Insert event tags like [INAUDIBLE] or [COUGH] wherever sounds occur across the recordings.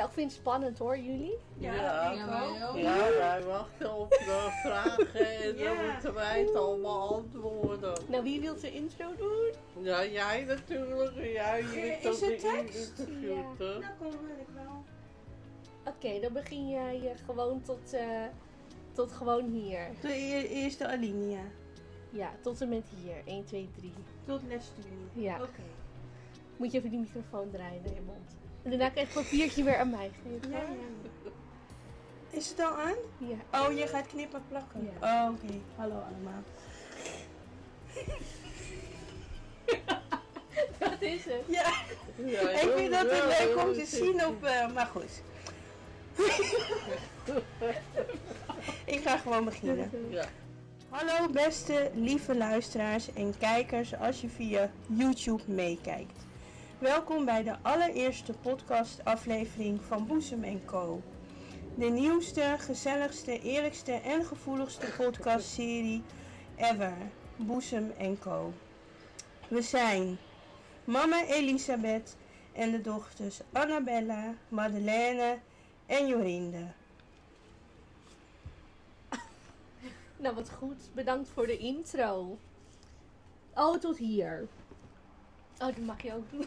Nou, ik vind het spannend hoor, jullie. Ja, ik ook. Ja, wij wachten op de vragen en dan Ja. moeten wij het allemaal antwoorden. Nou, wie wil de intro doen? Ja, jij natuurlijk. Jij Is je het de tekst? hè? Nou, kom wil ik wel. Oké, dan begin jij eh, gewoon tot, eh, tot gewoon hier. De e- eerste alinea. Ja, tot en met hier. 1, 2, 3. Tot lesstudie. Ja. Oké. Moet je even die microfoon draaien naar je mond. En daarna kan je het papiertje weer aan mij. Ja, ja. Is het al aan? Ja. Oh, je gaat knippen plakken. Ja. Oh, oké. Hallo allemaal. [LAUGHS] Dat is het. Ja, Ja, ik vind dat het leuk om te zien op... eh, maar goed. [LAUGHS] ik ga gewoon beginnen. Ja. Hallo beste lieve luisteraars en kijkers als je via YouTube meekijkt. Welkom bij de allereerste podcastaflevering van Boezem Co. De nieuwste, gezelligste, eerlijkste en gevoeligste podcastserie ever. Boezem Co. We zijn mama Elisabeth en de dochters Annabella, Madeleine en Jorinde. Nou, wat goed. Bedankt voor de intro. Oh, tot hier. Oh, dat mag je ook doen.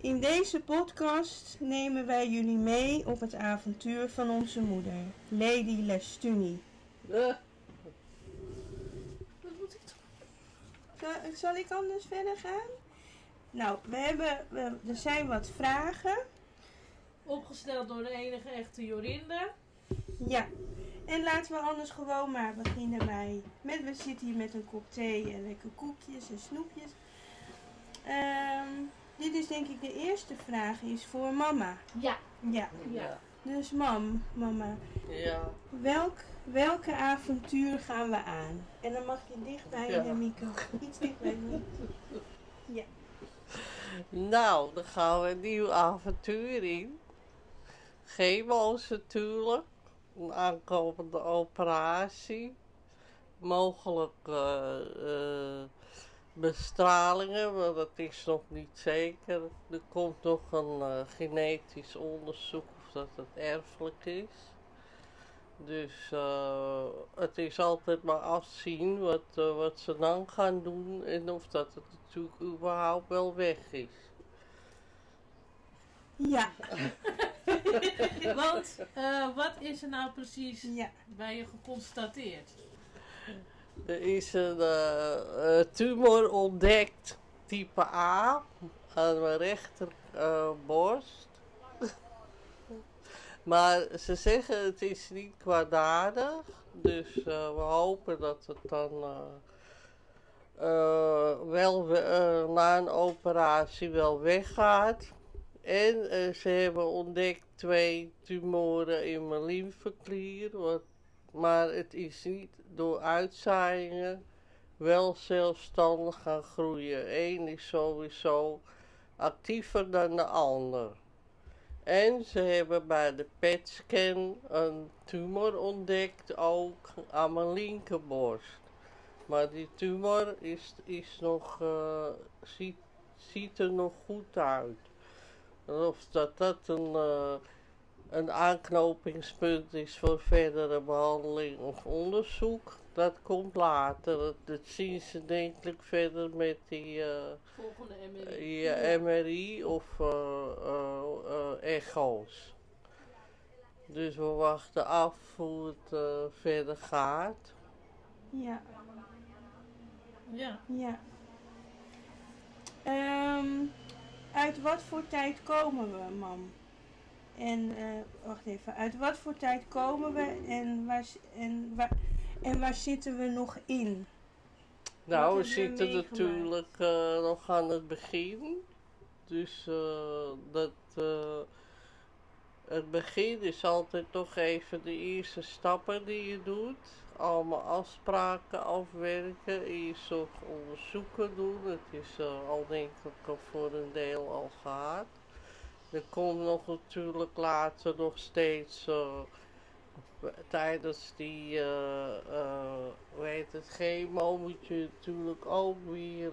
In deze podcast nemen wij jullie mee op het avontuur van onze moeder, Lady Lestuni. Eh, Wat moet ik Zal, zal ik anders verder gaan? Nou, we hebben, we- er zijn wat vragen. Opgesteld door de enige echte Jorinde. Ja, en laten we anders gewoon maar beginnen bij. Met, we zitten hier met een kop thee en lekker koekjes en snoepjes. Ehm, dit is denk ik de eerste vraag, is voor mama. Ja. Ja, ja. dus mam, mama, Ja. welk, welke avontuur gaan we aan? En dan mag je dicht bij Ja. de microfoon, [LAUGHS] iets dicht bij de Ja. Nou, dan gaan we een nieuw avontuur in. Chemo's natuurlijk. Een aankomende operatie. Mogelijk eh, eh, bestralingen, maar dat is nog niet zeker. Er komt nog een eh, genetisch onderzoek of dat het erfelijk is. Dus het is altijd maar afzien wat, wat ze dan gaan doen en of dat het natuurlijk überhaupt wel weg is. Ja, [LAUGHS] Want eh, wat is er nou precies ja. bij je geconstateerd? Er is een eh, eh, tumor ontdekt, type A, aan mijn rechterborst. [LAUGHS] maar ze zeggen het is niet kwaadaardig, dus eh, we hopen dat het dan eh, eh, wel we- eh, na een operatie wel weggaat. En eh, ze hebben ontdekt twee tumoren in mijn lymfeklier, maar het is niet door uitzaaiingen wel zelfstandig gaan groeien. Eén is sowieso actiever dan de ander. En ze hebben bij de PET-scan een tumor ontdekt, ook aan mijn linkerborst. Maar die tumor is, is nog, eh, ziet, ziet er nog goed uit. Of dat dat een, eh, een aanknopingspunt is voor verdere behandeling of onderzoek, dat komt later. Dat, dat zien ze denk ik verder met die eh, Volgende MRI. ja, MRI of eh, echo's. Dus we wachten af hoe het verder gaat. Ja, Ja. ja. Ehm, uit wat voor tijd komen we, mam? En, eh, wacht even, uit wat voor tijd komen we en waar, en waar, en waar zitten we nog in? Nou, we zitten natuurlijk eh, nog aan het begin. Dus eh, dat, eh, het begin is altijd toch even de eerste stappen die je doet. Allemaal afspraken afwerken, eerst ook onderzoeken doen. Het is eh, al denk ik voor een deel al gehad. Er komt nog natuurlijk later nog steeds eh, tijdens die, eh eh, het, chemo moet je natuurlijk ook weer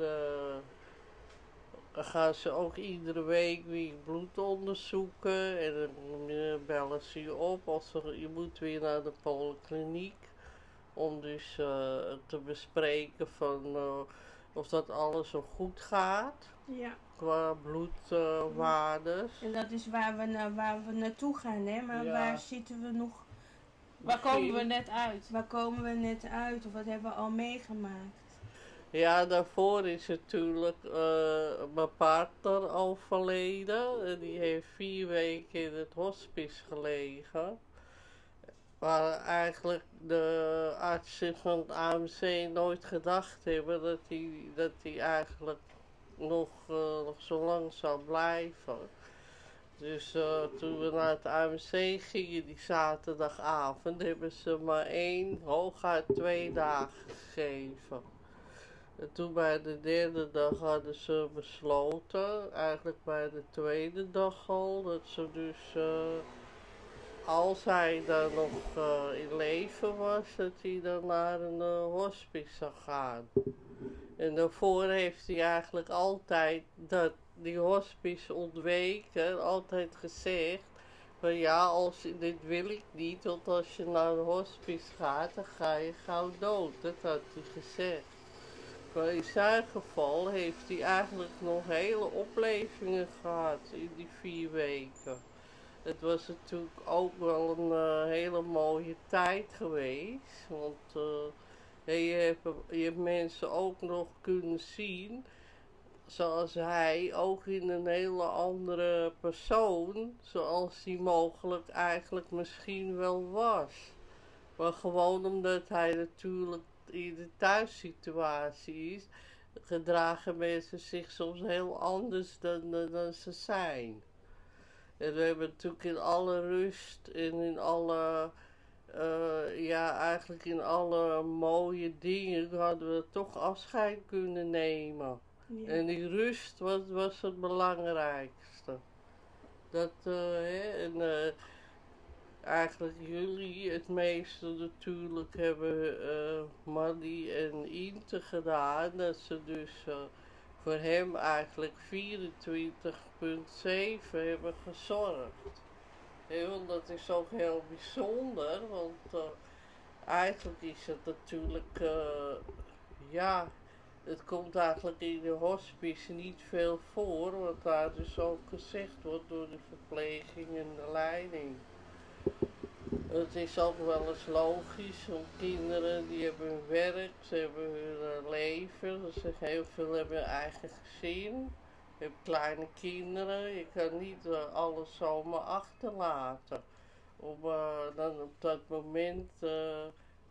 gaan ze ook iedere week weer bloed onderzoeken. En dan bellen ze je op als er, je moet weer naar de polykliniek. Om dus eh, te bespreken van eh, of dat alles zo goed gaat. Ja. Qua bloedwaardes. En dat is waar we, na- waar we naartoe gaan, hè? Maar Ja. waar zitten we nog? Waar komen we net uit? Waar komen we net uit? Of wat hebben we al meegemaakt? Ja, daarvoor is natuurlijk eh, mijn partner overleden. En die heeft vier weken in het hospice gelegen. Waar eigenlijk de artsen van het AMC nooit gedacht hebben dat hij, dat hij eigenlijk nog, eh, nog zo lang zou blijven. Dus eh, toen we naar het AMC gingen die zaterdagavond, hebben ze maar één, hooguit twee dagen gegeven. En toen bij de derde dag hadden ze besloten, eigenlijk bij de tweede dag al, dat ze dus, eh, als hij dan nog eh, in leven was, dat hij dan naar een eh, hospice zou gaan. En daarvoor heeft hij eigenlijk altijd dat die hospice ontweken, en altijd gezegd van ja, als, dit wil ik niet, want als je naar een hospice gaat, dan ga je gauw dood. Dat had hij gezegd. Maar in zijn geval heeft hij eigenlijk nog hele oplevingen gehad in die vier weken. Het was natuurlijk ook wel een eh, hele mooie tijd geweest. Want eh, je, hebt, je mensen ook nog kunnen zien, zoals hij, ook in een hele andere persoon, zoals hij mogelijk eigenlijk misschien wel was. Maar gewoon omdat hij natuurlijk in de thuissituatie is, gedragen mensen zich soms heel anders dan, dan, dan ze zijn. En we hebben natuurlijk in alle rust en in alle, eh, ja, eigenlijk in alle mooie dingen hadden we toch afscheid kunnen nemen. Ja. En die rust was, was het belangrijkste. Dat, eh, hè, en eh, eigenlijk jullie het meeste natuurlijk hebben eh Maddy en Inte gedaan. Dat ze dus voor hem eigenlijk 24,7 hebben gezorgd. Hè, want dat is ook heel bijzonder, want eh, eigenlijk is het natuurlijk, eh, ja, het komt eigenlijk in de hospice niet veel voor, wat daar dus ook gezegd wordt door de verpleging en de leiding. Het is ook wel eens logisch, want kinderen die hebben hun werk, ze hebben hun eh, leven, ze heel veel hebben hun eigen gezin. Je hebt kleine kinderen, je kan niet eh, alles zomaar achterlaten. Om eh, dan op dat moment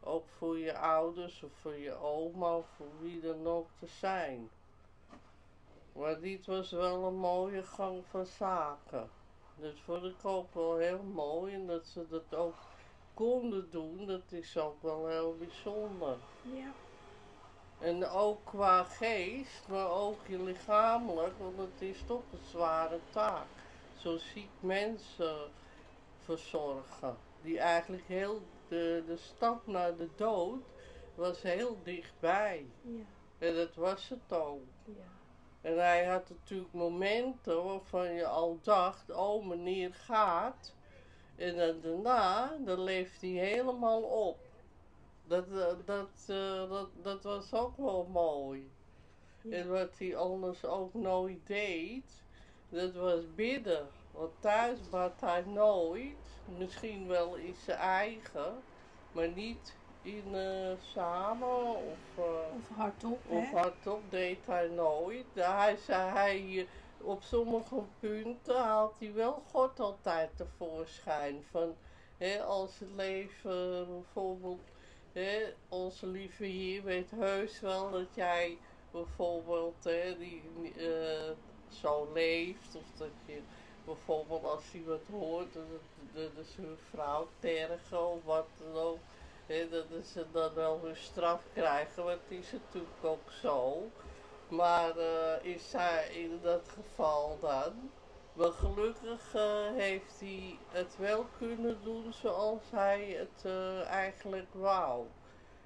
ook voor je ouders of voor je oma of voor wie dan ook te zijn. Maar dit was wel een mooie gang van zaken. Dat vond ik ook wel heel mooi en dat ze dat ook konden doen, dat is ook wel heel bijzonder. Ja. En ook qua geest, maar ook je lichamelijk, want het is toch een zware taak. Zo ziek mensen verzorgen, die eigenlijk heel, de, de stap naar de dood was heel dichtbij. Ja. En dat was het ook. Ja. En hij had natuurlijk momenten waarvan je al dacht, oh meneer gaat. En dan daarna, dan leeft hij helemaal op. Dat, eh, dat, eh, dat, dat was ook wel mooi. Ja. En wat hij anders ook nooit deed, dat was bidden. Want thuis bad hij nooit, misschien wel in zijn eigen, maar niet in eh, samen of... eh, Of hardop, of hè? hardop deed hij nooit. Hij zei hij, eh, op sommige punten haalt hij wel God altijd tevoorschijn. Van, hè, als het leven bijvoorbeeld, hè, onze lieve Heer weet heus wel dat jij bijvoorbeeld hè, die, eh, zo leeft. Of dat je bijvoorbeeld als hij wat hoort, dat, dat, dat zijn vrouw tergen of wat dan ook. Dat ze dan wel hun straf krijgen, want het is natuurlijk ook zo. Maar eh, is hij in dat geval dan? Maar gelukkig eh, heeft hij het wel kunnen doen zoals hij het eh, eigenlijk wou.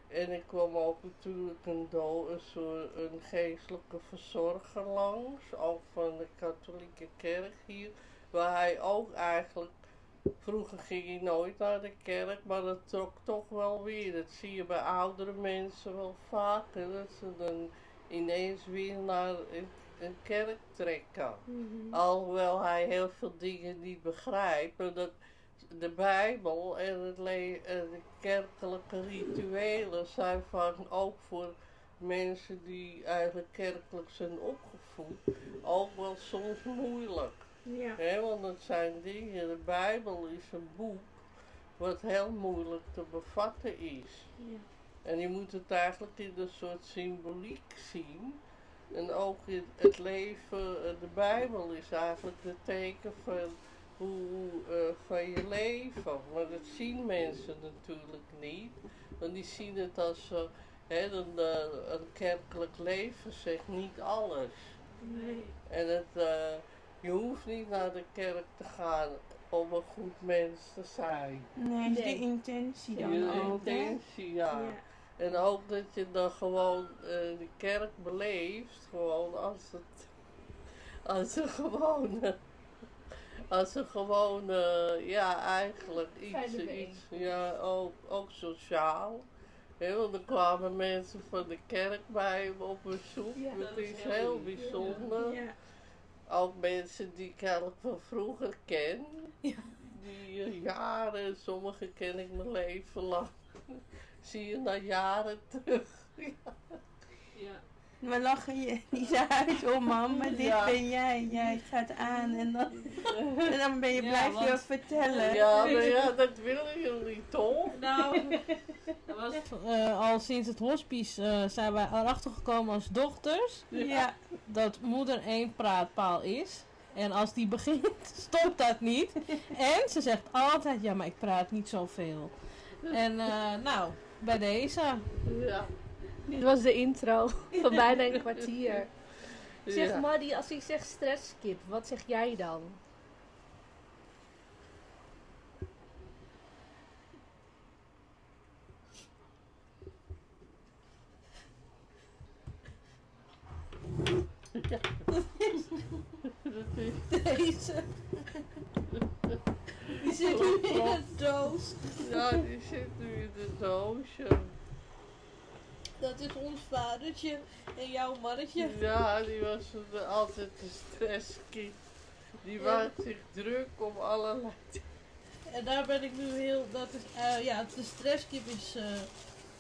En ik kwam ook natuurlijk een, do een, een geestelijke verzorger langs, ook van de katholieke kerk hier, waar hij ook eigenlijk, vroeger ging hij nooit naar de kerk, maar dat trok toch wel weer. Dat zie je bij oudere mensen wel vaker, dat ze dan ineens weer naar een, kerk trekken. Mhm. Alhoewel hij heel veel dingen niet begrijpt. maar Dat de Bijbel en, het de kerkelijke rituelen zijn vaak ook voor mensen die eigenlijk kerkelijk zijn opgevoed ook wel soms moeilijk. Ja. Want het zijn dingen, de Bijbel is een boek wat heel moeilijk te bevatten is. Ja. En je moet het eigenlijk in een soort symboliek zien. En ook in het leven, eh, de Bijbel is eigenlijk het teken van, hoe, eh, van je leven. Maar dat zien mensen natuurlijk niet. Want die zien het als eh, hè, een, eh, een kerkelijk leven zegt niet alles. Nee. En het, eh, je hoeft niet naar de kerk te gaan om een goed mens te zijn. Nee, is de intentie Je dan ook, hè? intentie, ja. Ja. En ook dat je dan gewoon eh, de kerk beleeft, gewoon als het, als een gewone, als een gewone, ja eigenlijk iets, iets ja, ook, ook sociaal. Hè, want er kwamen mensen van de kerk bij me op bezoek, Ja, dat dat is heel heel bijzonder. Ja. Ook mensen die ik eigenlijk van vroeger ken, Ja. die eh, jaren, sommigen ken ik mijn leven lang. [LAUGHS] Zie je na jaren terug. Ja. We lachen je niet uit om, mam, maar dit Ja. ben jij. Jij gaat aan en dan, en dan ben je, Ja, blijf je vertellen. Ja, maar ja, dat willen jullie toch? Nou, [LAUGHS] dat was, eh, al sinds het hospice eh, zijn wij erachter gekomen als dochters Ja. Dat moeder één praatpaal is. En als die begint, [LAUGHS] stopt dat niet. En ze zegt altijd, ja, maar ik praat niet zoveel. En eh, nou, bij deze. Ja. Dit was de intro van bijna een kwartier. [LAUGHS] Zeg ja. Maddie, als ik zeg stresskip, wat zeg jij dan? Dat is, Deze. Die zit nu in een doos. ja, die zit nu in de doosje. Dat is ons vadertje en jouw mannetje. Ja, die was altijd een stresskind. Die Ja. maakt zich druk om allerlei [LAUGHS] En daar ben ik nu heel. Dat is, eh, ja, de stresskip is eh,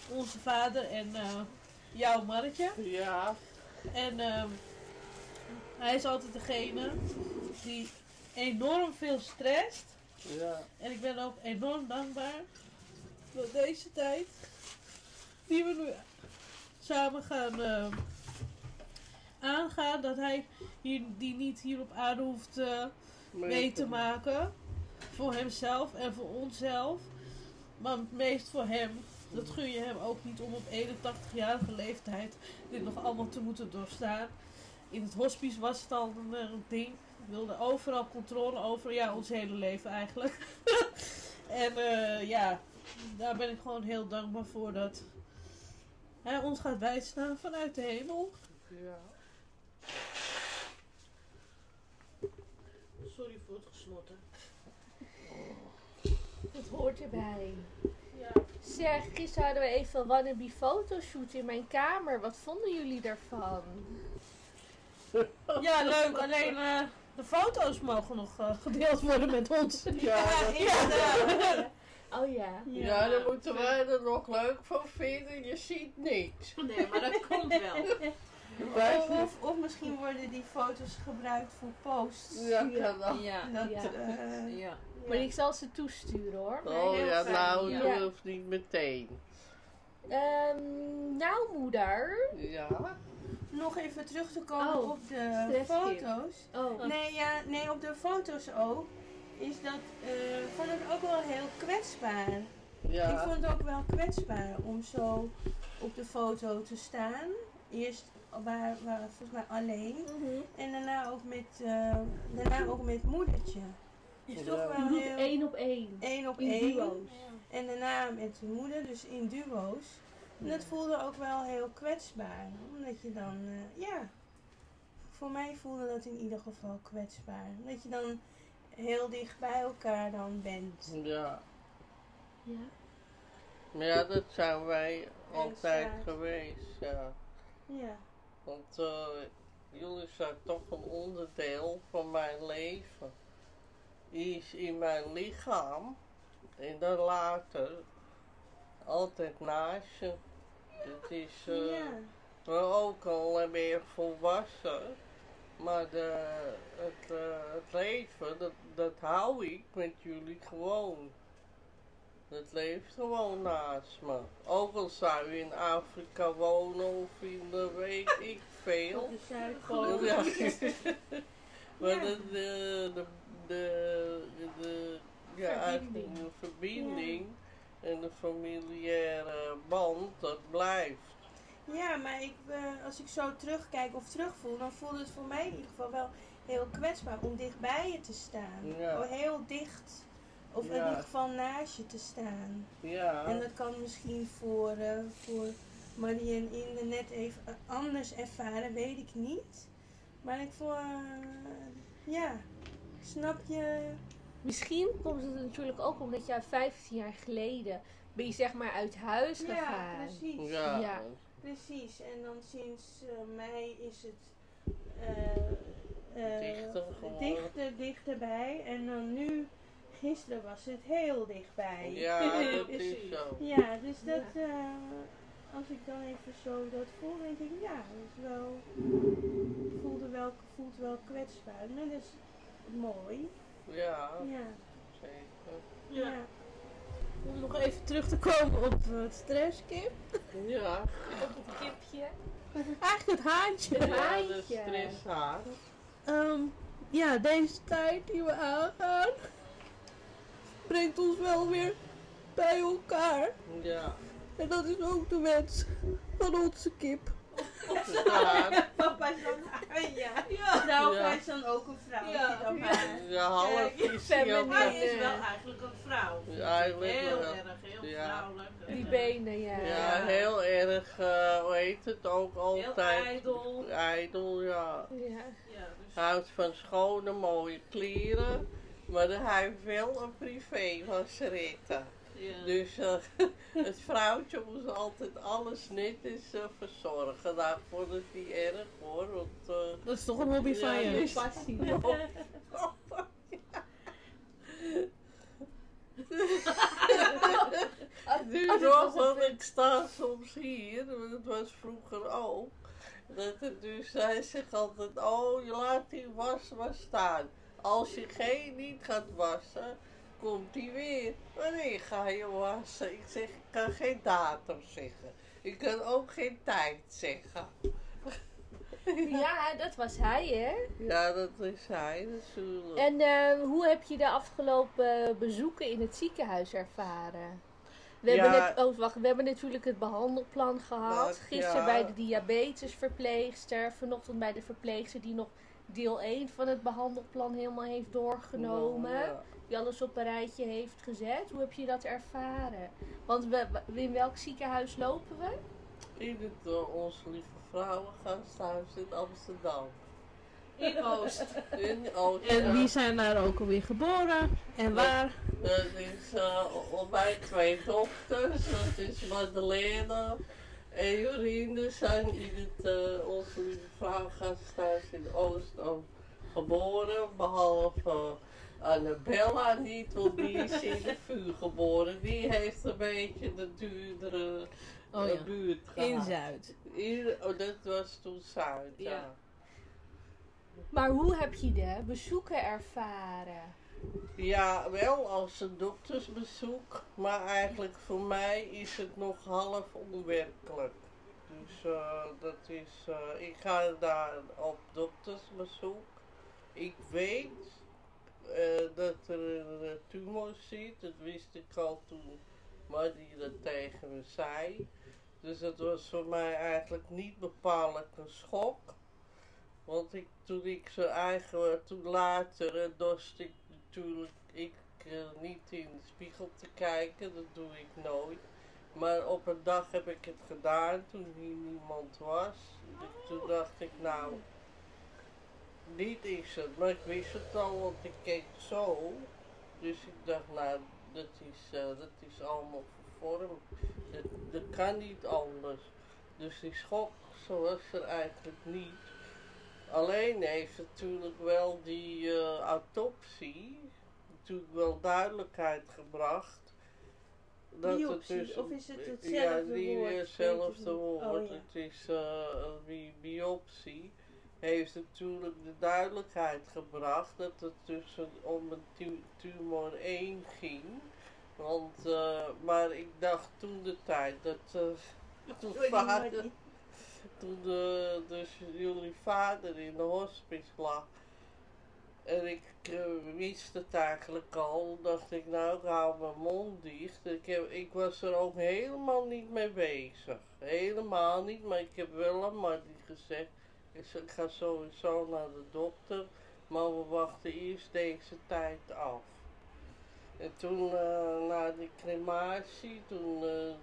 onze vader en eh, jouw mannetje. Ja, En ehm, hij is altijd degene die enorm veel stresst. ja. En ik ben ook enorm dankbaar voor deze tijd die we nu samen gaan ehm, aangaan. Dat hij hier, die niet hier op aarde hoeft eh, mee te maken. Voor hemzelf en voor onszelf. Maar het meest voor hem. Dat gun je hem ook niet om op 81-jarige leeftijd dit nog allemaal te moeten doorstaan. In het hospice was het al een, eh, ding. We wilden overal controle over. Ja, ons hele leven eigenlijk. [LAUGHS] en eh, ja, daar ben ik gewoon heel dankbaar voor dat hij ons gaat bijstaan vanuit de hemel. Ja. Sorry voor het gesloten. Dat hoort erbij. Ja. Zeg, gisteren hadden we even een wannabe fotoshoot in mijn kamer. Wat vonden jullie daarvan? [LAUGHS] ja, leuk. Alleen eh, de foto's mogen nog eh, gedeeld worden met ons. Ja, dat- inderdaad. [LAUGHS] Oh ja. ja, daar moeten wij er nog leuk van vinden. Je ziet niks. Nee, maar dat komt wel. [LAUGHS] Of, of, of misschien worden die foto's gebruikt voor posts. Ja, kan ook. Ja. Dat, Ja. eh, ja. Maar ik zal ze toesturen hoor. Oh ja, nou, ja. dat hoeft niet meteen. Ehm, nou moeder. Ja, nog even terug te komen Oh, op de foto's. Oh. Nee, ja, nee, op de foto's ook. Is dat, eh, ik vond het ook wel heel kwetsbaar. Ik ja. vond het ook wel kwetsbaar om zo op de foto te staan. Eerst waar, waar, volgens mij alleen. Mhm. En daarna ook met, eh, daarna ook met moedertje. Is toch Ja. wel Niet heel... één op één. één op In één. En daarna met de moeder, dus in duo's. En dat voelde ook wel heel kwetsbaar. Omdat je dan, eh, ja, voor mij voelde dat in ieder geval kwetsbaar. Dat je dan heel dicht bij elkaar dan bent. Ja. Ja. Maar ja, dat zijn wij altijd Exact. geweest, ja. Ja, Want eh, jullie zijn toch een onderdeel van mijn leven. Die is in mijn lichaam en dan later altijd naast je. Het is ja, maar ook al meer volwassen. Maar de, het, eh, het leven, dat, dat hou ik met jullie gewoon. Dat leeft gewoon naast me. Ook al zou je in Afrika wonen of in de weet ik veel. de Zuidpool. Ja. [LAUGHS] maar Ja. de, de, de, de, ja, Verbinding. de verbinding en de familiaire band, dat blijft. Ja, maar ik, eh, als ik zo terugkijk of terugvoel, dan voelde het voor mij in ieder geval wel heel kwetsbaar om dichtbij je te staan. Ja. Oh, heel dicht. Of in ieder geval naast je te staan. Ja, En dat kan misschien voor, eh voor Marie en Inde net even anders ervaren, weet ik niet. Maar ik voel, eh, ja, snap je? Misschien komt het natuurlijk ook omdat jij 15 jaar geleden ben je zeg maar uit huis Ja, gegaan. precies. ja. Ja. Precies. En dan sinds eh, mei is het eh, eh, Dichter dichterbij. En dan nu, gisteren was het heel dichtbij. Ja, [LAUGHS] dat is zo. Ja, dus dat, eh, als ik dan even zo dat voel, denk ik, ja, dat is wel, voelde wel, voelt wel kwetsbaar. Maar dat is mooi. Ja, Ja, zeker. ja. Om nog even terug te komen op het stresskip. Ja, Op het kipje. Eigenlijk het haantje. ja de haantje. stresshaar. Ehm, ja, deze tijd die we aangaan, brengt ons wel weer bij elkaar. Ja. En dat is ook de wens van onze kip. [LAUGHS] Papa is dan ja. Ja. Nou, Ja. hij is dan ook een vrouw. Ja. die dan ja half is wel eigenlijk een vrouw. Ja, eigenlijk heel wel. erg, heel Ja. vrouwelijk. Die En, benen, ja. Ja, heel erg, eh hoe heet het ook Heel altijd? ijdel. Ijdel, ja. Ja. Ja, dus Houdt van schone, mooie kleren. Maar hij heeft wel een privé van Sarita. Ja. Dus eh, [LAUGHS] het vrouwtje moest altijd alles netjes eh, verzorgen. Ik vond het niet erg hoor. Want, eh, Dat is toch een hobby van Ja, je? dus- Passie. [LAUGHS] Nu Oh, nog, want ik sta soms hier, want het was vroeger ook. Dat het dus, hij zegt altijd, oh je laat die was maar staan. Als je geen niet gaat wassen, komt die weer. Wanneer ga je wassen? Ik zeg, ik kan geen datum zeggen. Ik kan ook geen tijd zeggen. [LAUGHS] Ja, dat was hij, hè? Ja, dat is hij natuurlijk. En eh, hoe heb je de afgelopen bezoeken in het ziekenhuis ervaren? We, hebben, net, oh, wacht, we hebben natuurlijk het behandelplan gehad. Dat, Gisteren ja. bij de diabetesverpleegster. Vanochtend bij de verpleegster die nog deel 1 van het behandelplan helemaal heeft doorgenomen. Ja. Die alles op een rijtje heeft gezet. Hoe heb je dat ervaren? Want we, we- in welk ziekenhuis lopen we? In het uh, Onze Lieve Vrouwengasthuis in Amsterdam. In Oost. In Oost. En wie zijn daar ook alweer geboren? En waar? Dat is uh, op mijn twee dochters. Dat is Madeleine en Jorine zijn in het uh, Onze Lieve Vrouwengasthuis in Oost ook geboren. Behalve Annabella niet, want die is in de vuur geboren. Die heeft een beetje de duurdere Oh uh, ja. buurt gehad. In Zuid. In- oh, dat was toen Zuid, ja. Ja. Maar hoe heb je de bezoeken ervaren? Ja, wel als een doktersbezoek, maar eigenlijk voor mij is het nog half onwerkelijk. Dus eh, dat is, eh, ik ga daar op doktersbezoek. Ik weet eh, dat er een eh, tumor zit, dat wist ik al toen maar die dat tegen me zei. Dus dat was voor mij eigenlijk niet bepaald een schok. Want ik, toen ik zo eigen, toen later eh, dorst ik natuurlijk ik, eh, niet in de spiegel te kijken, dat doe ik nooit. Maar op een dag heb ik het gedaan toen hier niemand was. Toen dacht ik, nou, niet is het. Maar ik wist het al, want ik keek zo. Dus ik dacht, nou, dat is, eh, dat is allemaal vervormd. Dat, dat kan niet anders. Dus die schok, zo was er eigenlijk niet. Alleen heeft natuurlijk wel die eh, autopsie natuurlijk wel duidelijkheid gebracht. Dat Biopsie, het dus, of is het ja, hetzelfde die, woord? Weet hetzelfde je niet. woord. Oh, ja. Het is eh, die biopsie heeft natuurlijk de duidelijkheid gebracht dat het dus om een tu- tumor 1 ging. Want, eh, maar ik dacht toen de tijd dat eh, toen vader, toen de, dus jullie vader in de hospice lag. En ik eh, wist het eigenlijk al, dacht ik nou ik hou mijn mond dicht. Ik, heb, ik was er ook helemaal niet mee bezig. Helemaal niet, maar ik heb wel aan Marty gezegd. Ik zeg, ik ga sowieso naar de dokter, maar we wachten eerst deze tijd af. En toen eh, na die crematie, toen eh,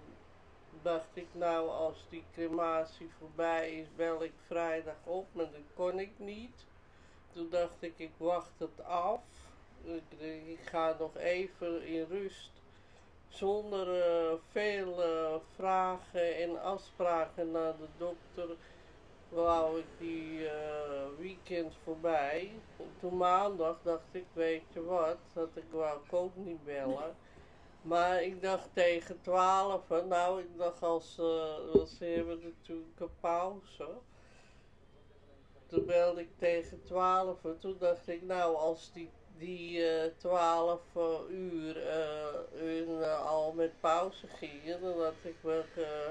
dacht ik nou als die crematie voorbij is, bel ik vrijdag op, maar dat kon ik niet. Toen dacht ik, ik wacht het af. Ik, ik ga nog even in rust. Zonder eh, veel eh, vragen en afspraken naar de dokter wou ik die eh, weekend voorbij. En toen maandag dacht ik, weet je wat, dat ik wou ook niet bellen. Maar ik dacht tegen 12, nou ik dacht als, want ze hebben natuurlijk een pauze. Toen belde ik tegen 12 en toen dacht ik, nou als die, die eh 12 eh, uur al met pauze gingen, dan had ik,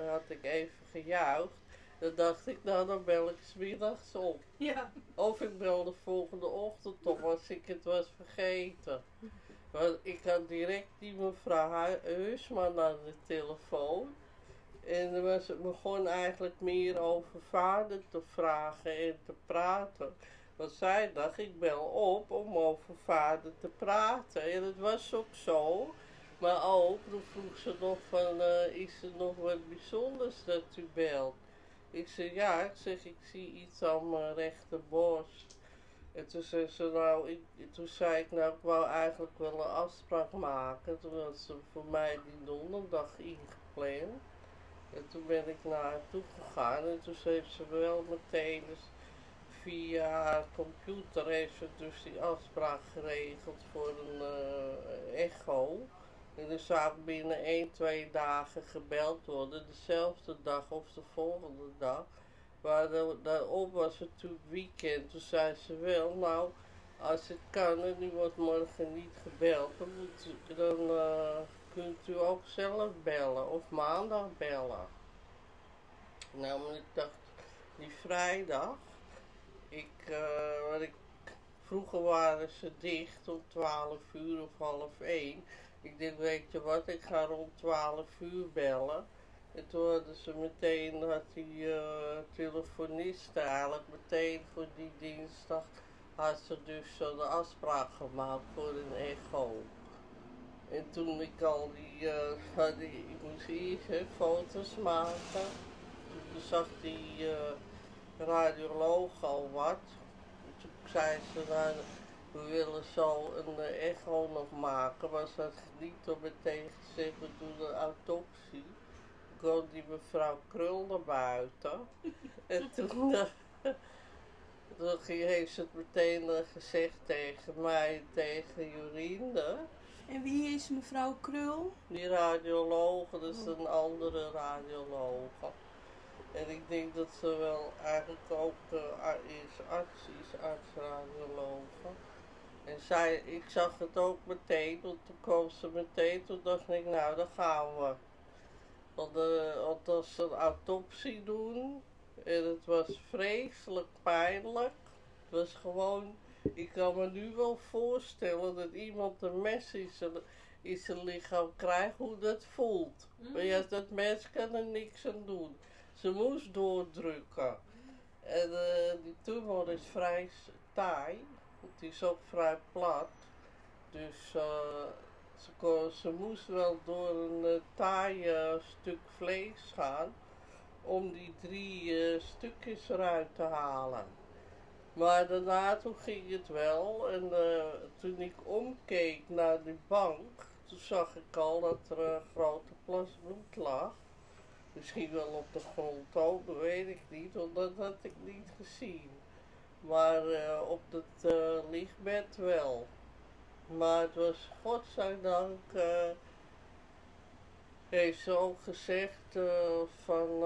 had ik even gejuicht. Dan dacht ik, nou dan bel ik 's middags op. Ja. Of ik bel de volgende ochtend op als ik het was vergeten. Want ik had direct die mevrouw Heusman aan de telefoon. En er was, het begon eigenlijk meer over vader te vragen en te praten. Want zij dacht, ik bel op om over vader te praten. En het was ook zo. Maar ook, toen vroeg ze nog van, eh, is er nog wat bijzonders dat u belt? Ik zei, ja, ik zeg, ik zie iets aan mijn rechterborst. En toen zei ze, nou, ik, toen zei ik, nou, ik wou eigenlijk wel een afspraak maken. Toen had ze voor mij die donderdag ingepland. En toen ben ik naar haar toe gegaan en toen heeft ze wel meteen dus via haar computer heeft ze dus die afspraak geregeld voor een eh, echo. En dan zou binnen 1, 2 dagen gebeld worden, dezelfde dag of de volgende dag. Maar da- daarop was het natuurlijk weekend. Toen zei ze wel, nou, als het kan en u wordt morgen niet gebeld, dan, moet dan eh, kunt u ook zelf bellen of maandag bellen. Nou, maar ik dacht, die vrijdag, ik, wat ik, vroeger waren ze dicht om 12 uur of half 1. Ik denk, weet je wat, ik ga rond 12 uur bellen. En toen hadden ze meteen, had die eh telefoniste eigenlijk meteen voor die dinsdag, had ze dus zo'n afspraak gemaakt voor een echo. En toen ik al die, eh, had ik moest eerst hè, foto's maken. Toen zag die eh, radioloog al wat. Toen zei ze, nou, we willen zo een eh, echo nog maken. Maar ze had niet om meteen gezegd, we doen een autopsie. kwam die mevrouw Krul naar buiten. [LAUGHS] en toen, eh, toen heeft ze het meteen eh, gezegd tegen mij, tegen Jorinde. En wie is mevrouw Krul? Die radioloog, dat is een andere radioloog. En ik denk dat ze wel eigenlijk ook ar- is arts, is arts-radioloog. En zij, ik zag het ook meteen, want toen kwam ze meteen, toen dacht ik, nou, dan gaan we. Want, want als ze een autopsie doen, en het was vreselijk pijnlijk. Het was gewoon, ik kan me nu wel voorstellen dat iemand een mes in zijn, in zijn lichaam krijgt, hoe dat voelt. Maar ja, dat mens kan er niks aan doen. Ze moest doordrukken. En eh, die tumor is vrij taai. Het is ook vrij plat. Dus, eh, Ze, kon, moest wel door een eh, taai stuk vlees gaan om die drie eh, stukjes eruit te halen. Maar daarna toen ging het wel en toen ik omkeek naar die bank, toen zag ik al dat er een grote plas bloed lag. Misschien wel op de grond ook, dat weet ik niet, want dat had ik niet gezien. Maar eh, op het eh, lichtbed wel. Maar het was godzijdank, eh heeft ze ook gezegd van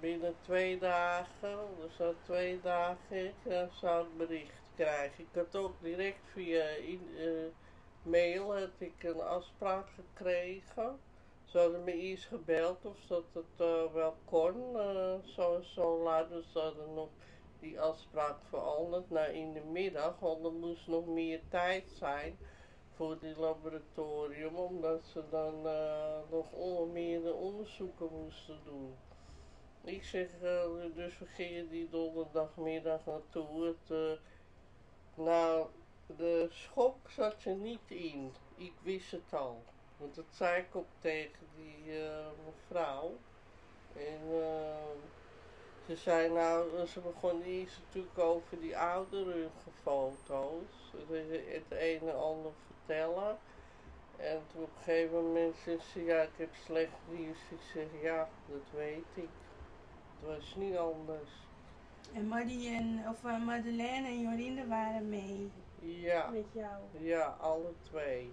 binnen twee dagen, dus na twee dagen eh, zou ik bericht krijgen. Ik had ook direct via in, mail had ik een afspraak gekregen. Ze hadden me eerst gebeld of dat het wel kon, zo, zo laat, dus ze hadden nog die afspraak veranderd naar in de middag, want er moest nog meer tijd zijn voor die laboratorium, omdat ze dan eh, nog onder meer de onderzoeken moesten doen. Ik zeg, eh, dus we gingen die donderdagmiddag naartoe. Het, eh, nou, de schok zat er niet in. Ik wist het al. Want dat zei ik ook tegen die mevrouw. En eh, ze zei nou, ze begon eerst natuurlijk over die oudere foto's. Het een en ander vertellen. En toen op een gegeven moment zei ze, ja, ik heb slecht nieuws. Ik zeg, ja, dat weet ik. Het was niet anders. En Maddie en, of eh, Madeleine en Jorinde waren mee Ja, met jou. ja, alle twee.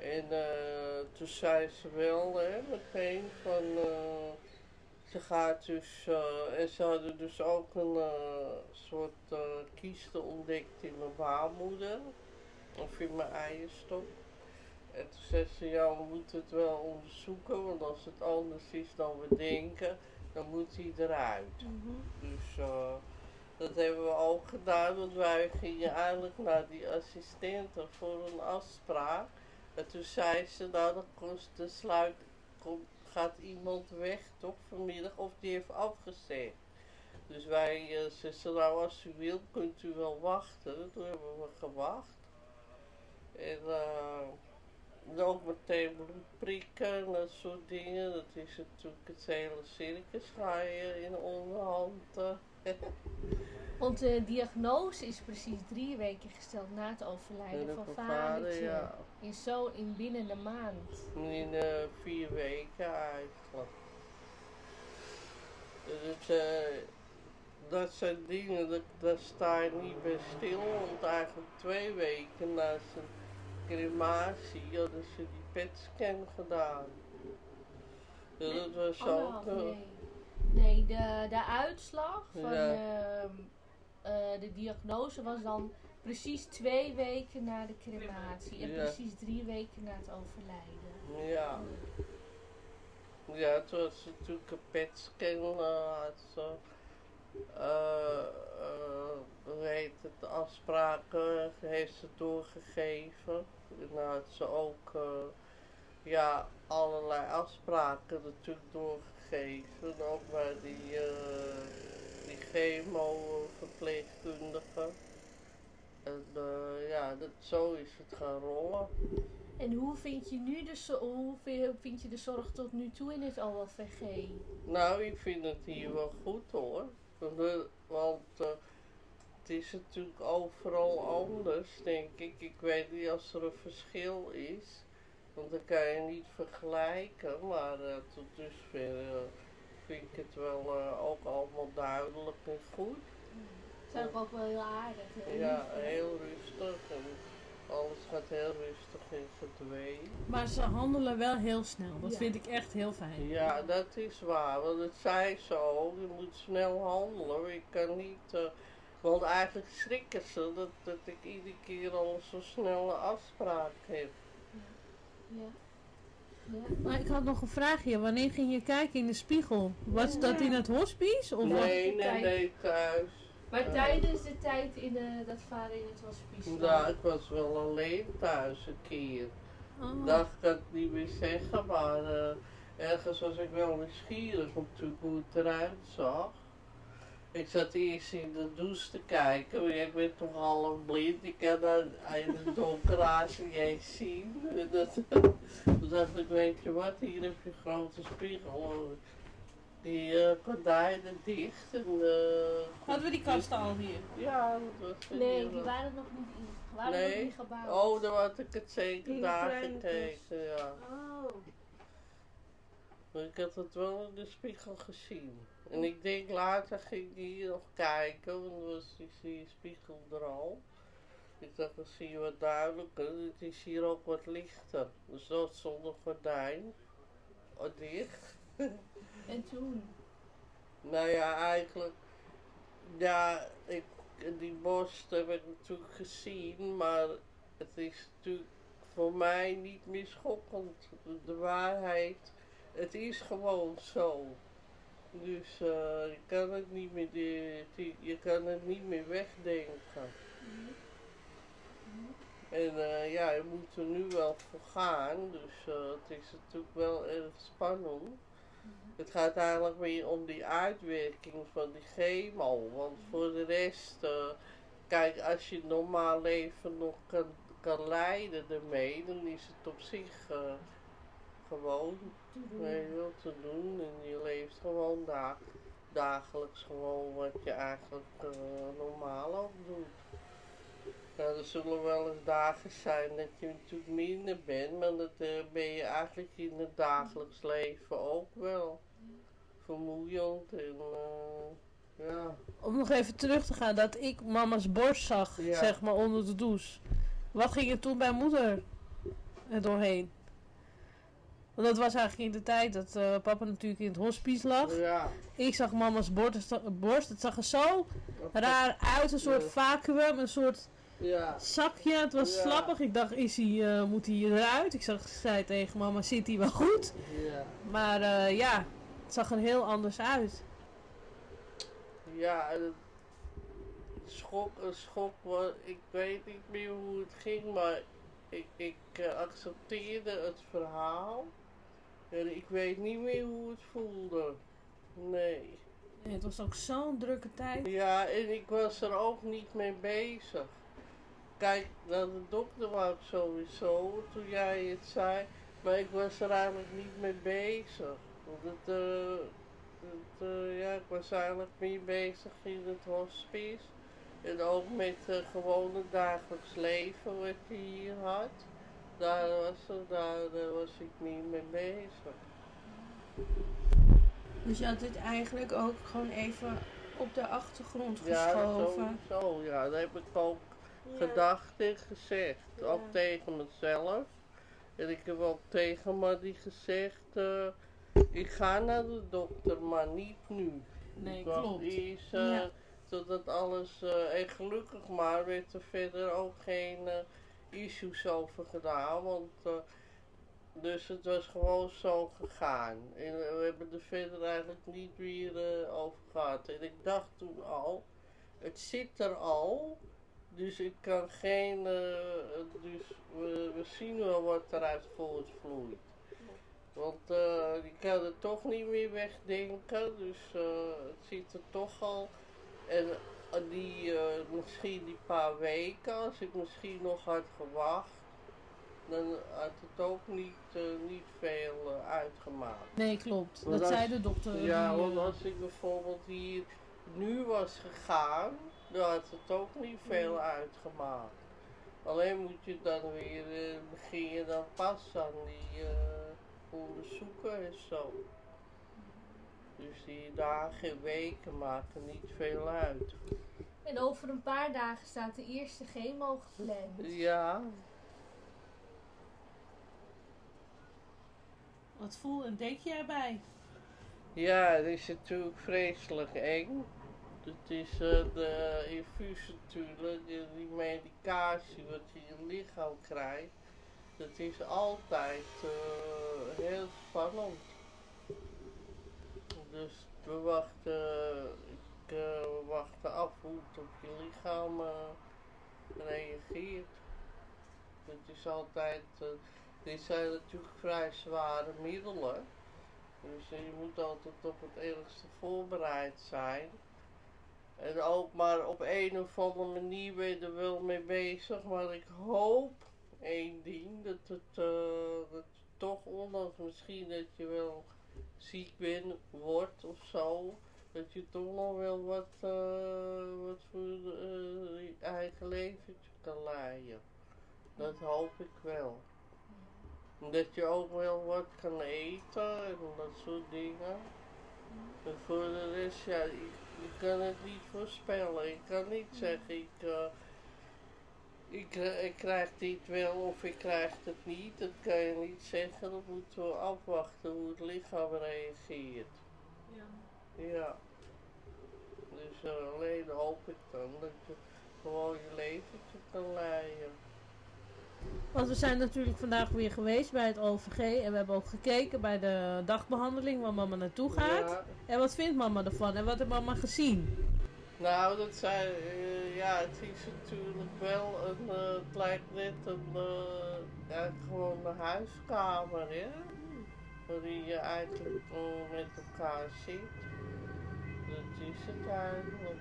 En eh, toen zei ze wel, hè, meteen van, eh, ze gaat dus, eh, en ze hadden dus ook een eh, soort kiesten ontdekt in mijn baarmoeder, of in mijn eierstok. En toen zei ze, ja, we moeten het wel onderzoeken, want als het anders is dan we denken, dan moet hij eruit. Dus eh, dat hebben we ook gedaan, want wij gingen eigenlijk naar die assistente voor een afspraak. En toen zei ze, nou dan kost de sluit, komt, gaat iemand weg toch vanmiddag of die heeft afgezegd. Dus wij uh, ze zei, nou als u wilt kunt u wel wachten. Toen hebben we gewacht. En eh, ook meteen bloed prikken en dat soort dingen. Dat is natuurlijk het hele circus ga je in onderhand. [LAUGHS] eh. Want de diagnose is precies drie weken gesteld na het overlijden En van vadertje. ja. In zo in binnen een maand. In eh, vier weken eigenlijk. Dus, eh, dat zijn dingen, dat, daar sta je niet bij stil. Want eigenlijk twee weken na zijn crematie hadden ze die petscan gedaan. Dus dat was ook... Eh, nee. Nee, de, de uitslag van Ja. ehm, eh, de diagnose was dan precies twee weken na de crematie. En Ja. precies drie weken na het overlijden. Ja. Ja, het was natuurlijk een petscan. had ze, hoe heet het, de afspraken heeft ze doorgegeven. En dan had ze ook, eh, ja, allerlei afspraken natuurlijk doorgegeven. Ook bij die, eh die chemo-verpleegkundige. En zo is het gaan rollen. En hoe vind je nu de, zo- hoe vi- vind je de zorg tot nu toe in het OLVG? Nou, ik vind het hier wel goed hoor. Want, eh, het is natuurlijk overal anders, denk ik. Ik weet niet als er een verschil is. Want dan kan je niet vergelijken. Maar eh, tot dusver eh, vind ik het wel ook allemaal duidelijk en goed. Zijn ook, ook wel heel aardig. heel Ja, heel rustig. En alles gaat heel rustig en gedwee. Maar ze handelen wel heel snel. Dat Ja. vind ik echt heel fijn. Ja, dat is waar. Want het zei ze ook. Je moet snel handelen. Ik kan niet... eh, want eigenlijk schrikken ze dat, dat ik iedere keer al zo'n snelle afspraak heb. Ja. Ja. Maar ik had nog een vraagje. Wanneer ging je kijken in de spiegel? Was dat in het hospice? Of? Nee, nee, nee, thuis. Maar tijdens de tijd in de, dat vader in het hospice. Ja, ik was wel alleen thuis een keer. Oh. Dat kan ik niet meer zeggen, maar eh, ergens was ik wel nieuwsgierig natuurlijk hoe het eruit zag. Ik zat eerst in de douche te kijken, maar ik ben toch half blind. Ik kan dan in het donker haast niet eens zien. En [LAUGHS] Dat, [LAUGHS] toen dacht ik, weet je wat, hier heb je een grote spiegel. Die eh gordijnen dicht. En, eh, Hadden we die kasten al hier? Ja, dat was Nee, die erg. waren nog niet in. Waren nog Nee? niet gebouwd. Oh, dan had ik het zeker Die daar gekeken, ja. Oh. Maar ik had het wel in de spiegel gezien. En ik denk later ging ik hier nog kijken, want dan was die, die spiegel er al. Ik dacht, dan zie je wat duidelijker. Het is hier ook wat lichter. Dus dat zonder gordijn. Oh, dicht. [LAUGHS] En toen? Nou ja, eigenlijk. Ja, ik, die borst heb ik natuurlijk gezien, maar het is natuurlijk voor mij niet meer schokkend. De waarheid, het is gewoon zo. Dus eh, je kan het niet meer, je kan het niet meer wegdenken. En eh, ja, je moet er nu wel voor gaan, dus eh, het is natuurlijk wel erg spannend. Het gaat eigenlijk meer om die uitwerking van die chemo. Want voor de rest, eh, kijk, als je normaal leven nog kan, kan leiden ermee, dan is het op zich eh, gewoon je wel, te doen. En je leeft gewoon da dagelijks gewoon wat je eigenlijk eh, normaal ook doet. Nou, er zullen wel eens dagen zijn dat je natuurlijk minder bent, maar dat eh, ben je eigenlijk in het dagelijks leven ook wel. Vermoeiend en eh, ja. Om nog even terug te gaan, dat ik mama's borst zag, Ja. zeg maar, onder de douche. Wat ging er toen bij moeder er doorheen? Want dat was eigenlijk in de tijd dat eh, papa natuurlijk in het hospice lag. Ja. Ik zag mama's borst, borst. Het zag er zo raar uit, een soort vacuüm, een soort Ja. zakje. Het was Ja. slappig. Ik dacht, is hij, eh, moet hij eruit? Ik zag, zei tegen mama, zit hij wel goed? Ja. Maar eh, ja, het zag er heel anders uit. Ja, schok, een schok, was, ik weet niet meer hoe het ging, maar ik, ik eh, accepteerde het verhaal. En ik weet niet meer hoe het voelde. Nee. Het was ook zo'n drukke tijd. Ja, en ik was er ook niet mee bezig. Kijk, naar de dokter wou ik sowieso toen jij het zei, maar ik was er eigenlijk niet mee bezig. Want het, eh, het, eh, ja, ik was eigenlijk meer bezig in het hospice. En ook met het gewone dagelijks leven wat je hier had. Daar was, daar, daar was ik niet mee bezig. Dus je had dit eigenlijk ook gewoon even op de achtergrond Ja, geschoven. sowieso. Ja, dat heb ik ook gedacht en gezegd. Ook tegen mezelf. En ik heb ook tegen Maddie gezegd, eh, ik ga naar de dokter, maar niet nu. Nee, klopt. eh, Ja. totdat alles, eh, en gelukkig maar, werd er verder ook geen issues over gedaan. Want, dus het was gewoon zo gegaan. En we hebben er verder eigenlijk niet meer over gehad. En ik dacht toen al, het zit er al. Dus ik kan geen, eh, dus we, we zien wel wat eruit voortvloeit. Want eh je kan het toch niet meer wegdenken, dus eh, het zit er toch al. En die, misschien die paar weken, als ik misschien nog had gewacht, dan had het ook niet, niet veel uitgemaakt. Nee, klopt. Want Dat als- zei de dokter. Ja, want als ik bijvoorbeeld hier nu was gegaan, dan had het ook niet veel uitgemaakt. Alleen moet je dan weer, eh, begin je dan pas aan die eh, onderzoeken en zo. Dus die dagen en weken maken niet veel uit. En over een paar dagen staat de eerste chemo gepland. Ja, Wat voel en denk jij erbij? ja, het is natuurlijk vreselijk eng. Het is eh, de infuus natuurlijk, die, medicatie wat je in je lichaam krijgt. Dat is altijd eh, heel spannend. Dus we wachten, ik, eh, we wachten af hoe het op je lichaam reageert. Het is altijd, dit zijn natuurlijk vrij zware middelen. Dus je moet altijd op het ergste voorbereid zijn. En ook maar op een of andere manier ben je er wel mee bezig. Maar ik hoop één ding, dat het, eh, dat je toch, ondanks misschien dat je wel ziek bent, wordt of zo, dat je toch nog wel wat, eh, wat voor eh, je eigen leventje kan leiden. Dat hoop ik wel. Dat je ook wel wat kan eten en dat soort dingen. En voor de rest, ja, ik kan het niet voorspellen. Ik kan niet zeggen, ik, eh, ik, eh, ik krijg dit wel of ik krijg het niet. Dat kan je niet zeggen. Dan moeten we afwachten hoe het lichaam reageert. Ja. Ja. Dus eh, alleen hoop ik dan dat je gewoon je leventje kan leiden. Want we zijn natuurlijk vandaag weer geweest bij het OVG. En we hebben ook gekeken bij de dagbehandeling waar mama naartoe gaat. Ja. En wat vindt mama ervan? En wat heeft mama gezien? Nou, dat zijn, eh, ja, het is natuurlijk wel een, eh, het lijkt net een, eh, ja, gewoon een huiskamer, hè? Waarin je eigenlijk eh, met elkaar zit. Dat is het eigenlijk.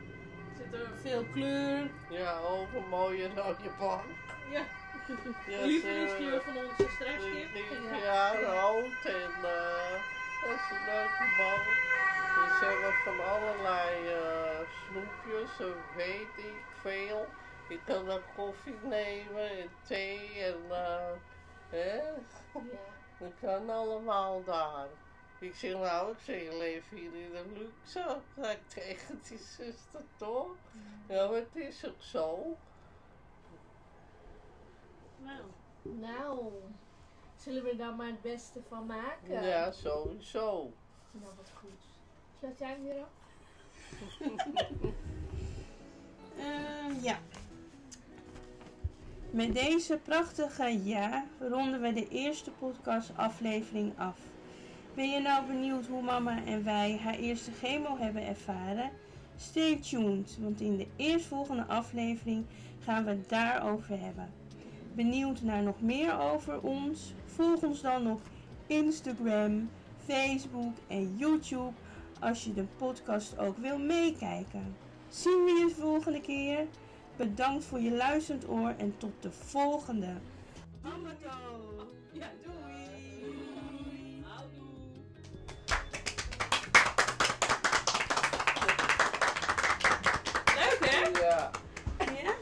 Zit er veel kleur? Ja, ook een mooie rode bank. Ja. Ze- van onze stresskip. Ja, ja rood en eh, dat is een leuke bank. Dus ze hebben van allerlei eh, snoepjes, en weet ik veel. Je kan dan koffie nemen en thee en eh, hè, Ja. dat kan allemaal daar. Ik zeg nou, ik zeg, je leeft hier in een luxe. Ik tegen die zuster toch? Ja, maar het is ook zo. Nou, Nou, zullen we er dan maar het beste van maken? Ja, sowieso. Nou, wat goed. Sluit jij hem weer af? [LAUGHS] Eh, ja. Met deze prachtige ja ronden we de eerste podcastaflevering af. Ben je nou benieuwd hoe mama en wij haar eerste chemo hebben ervaren? Stay tuned, want in de eerstvolgende aflevering gaan we het daarover hebben. Benieuwd naar nog meer over ons? Volg ons dan op Instagram, Facebook en YouTube als je de podcast ook wil meekijken. Zien we je de volgende keer? Bedankt voor je luisterend oor en tot de volgende. Amato! Ja, doei! Houdoe! Leuk hè? Ja. Ja.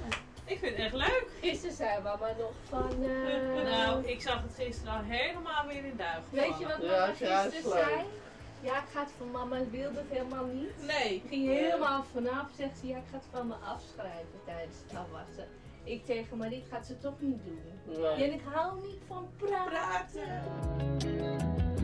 Ik vind het echt leuk. Gisteren zei mama nog van... eh, nou, ik zag het gisteren al helemaal weer in duigen. Weet je wat Ja, mama juist gisteren leuk. zei? Ja, ik ga het van mama, wilde het helemaal niet. Nee. Ik ging helemaal vanaf, zegt ze, ja, ik ga het van me afschrijven tijdens het afwassen. Ik tegen Marie, gaat ze toch niet doen. Ja. En ik hou niet van praten. Praten.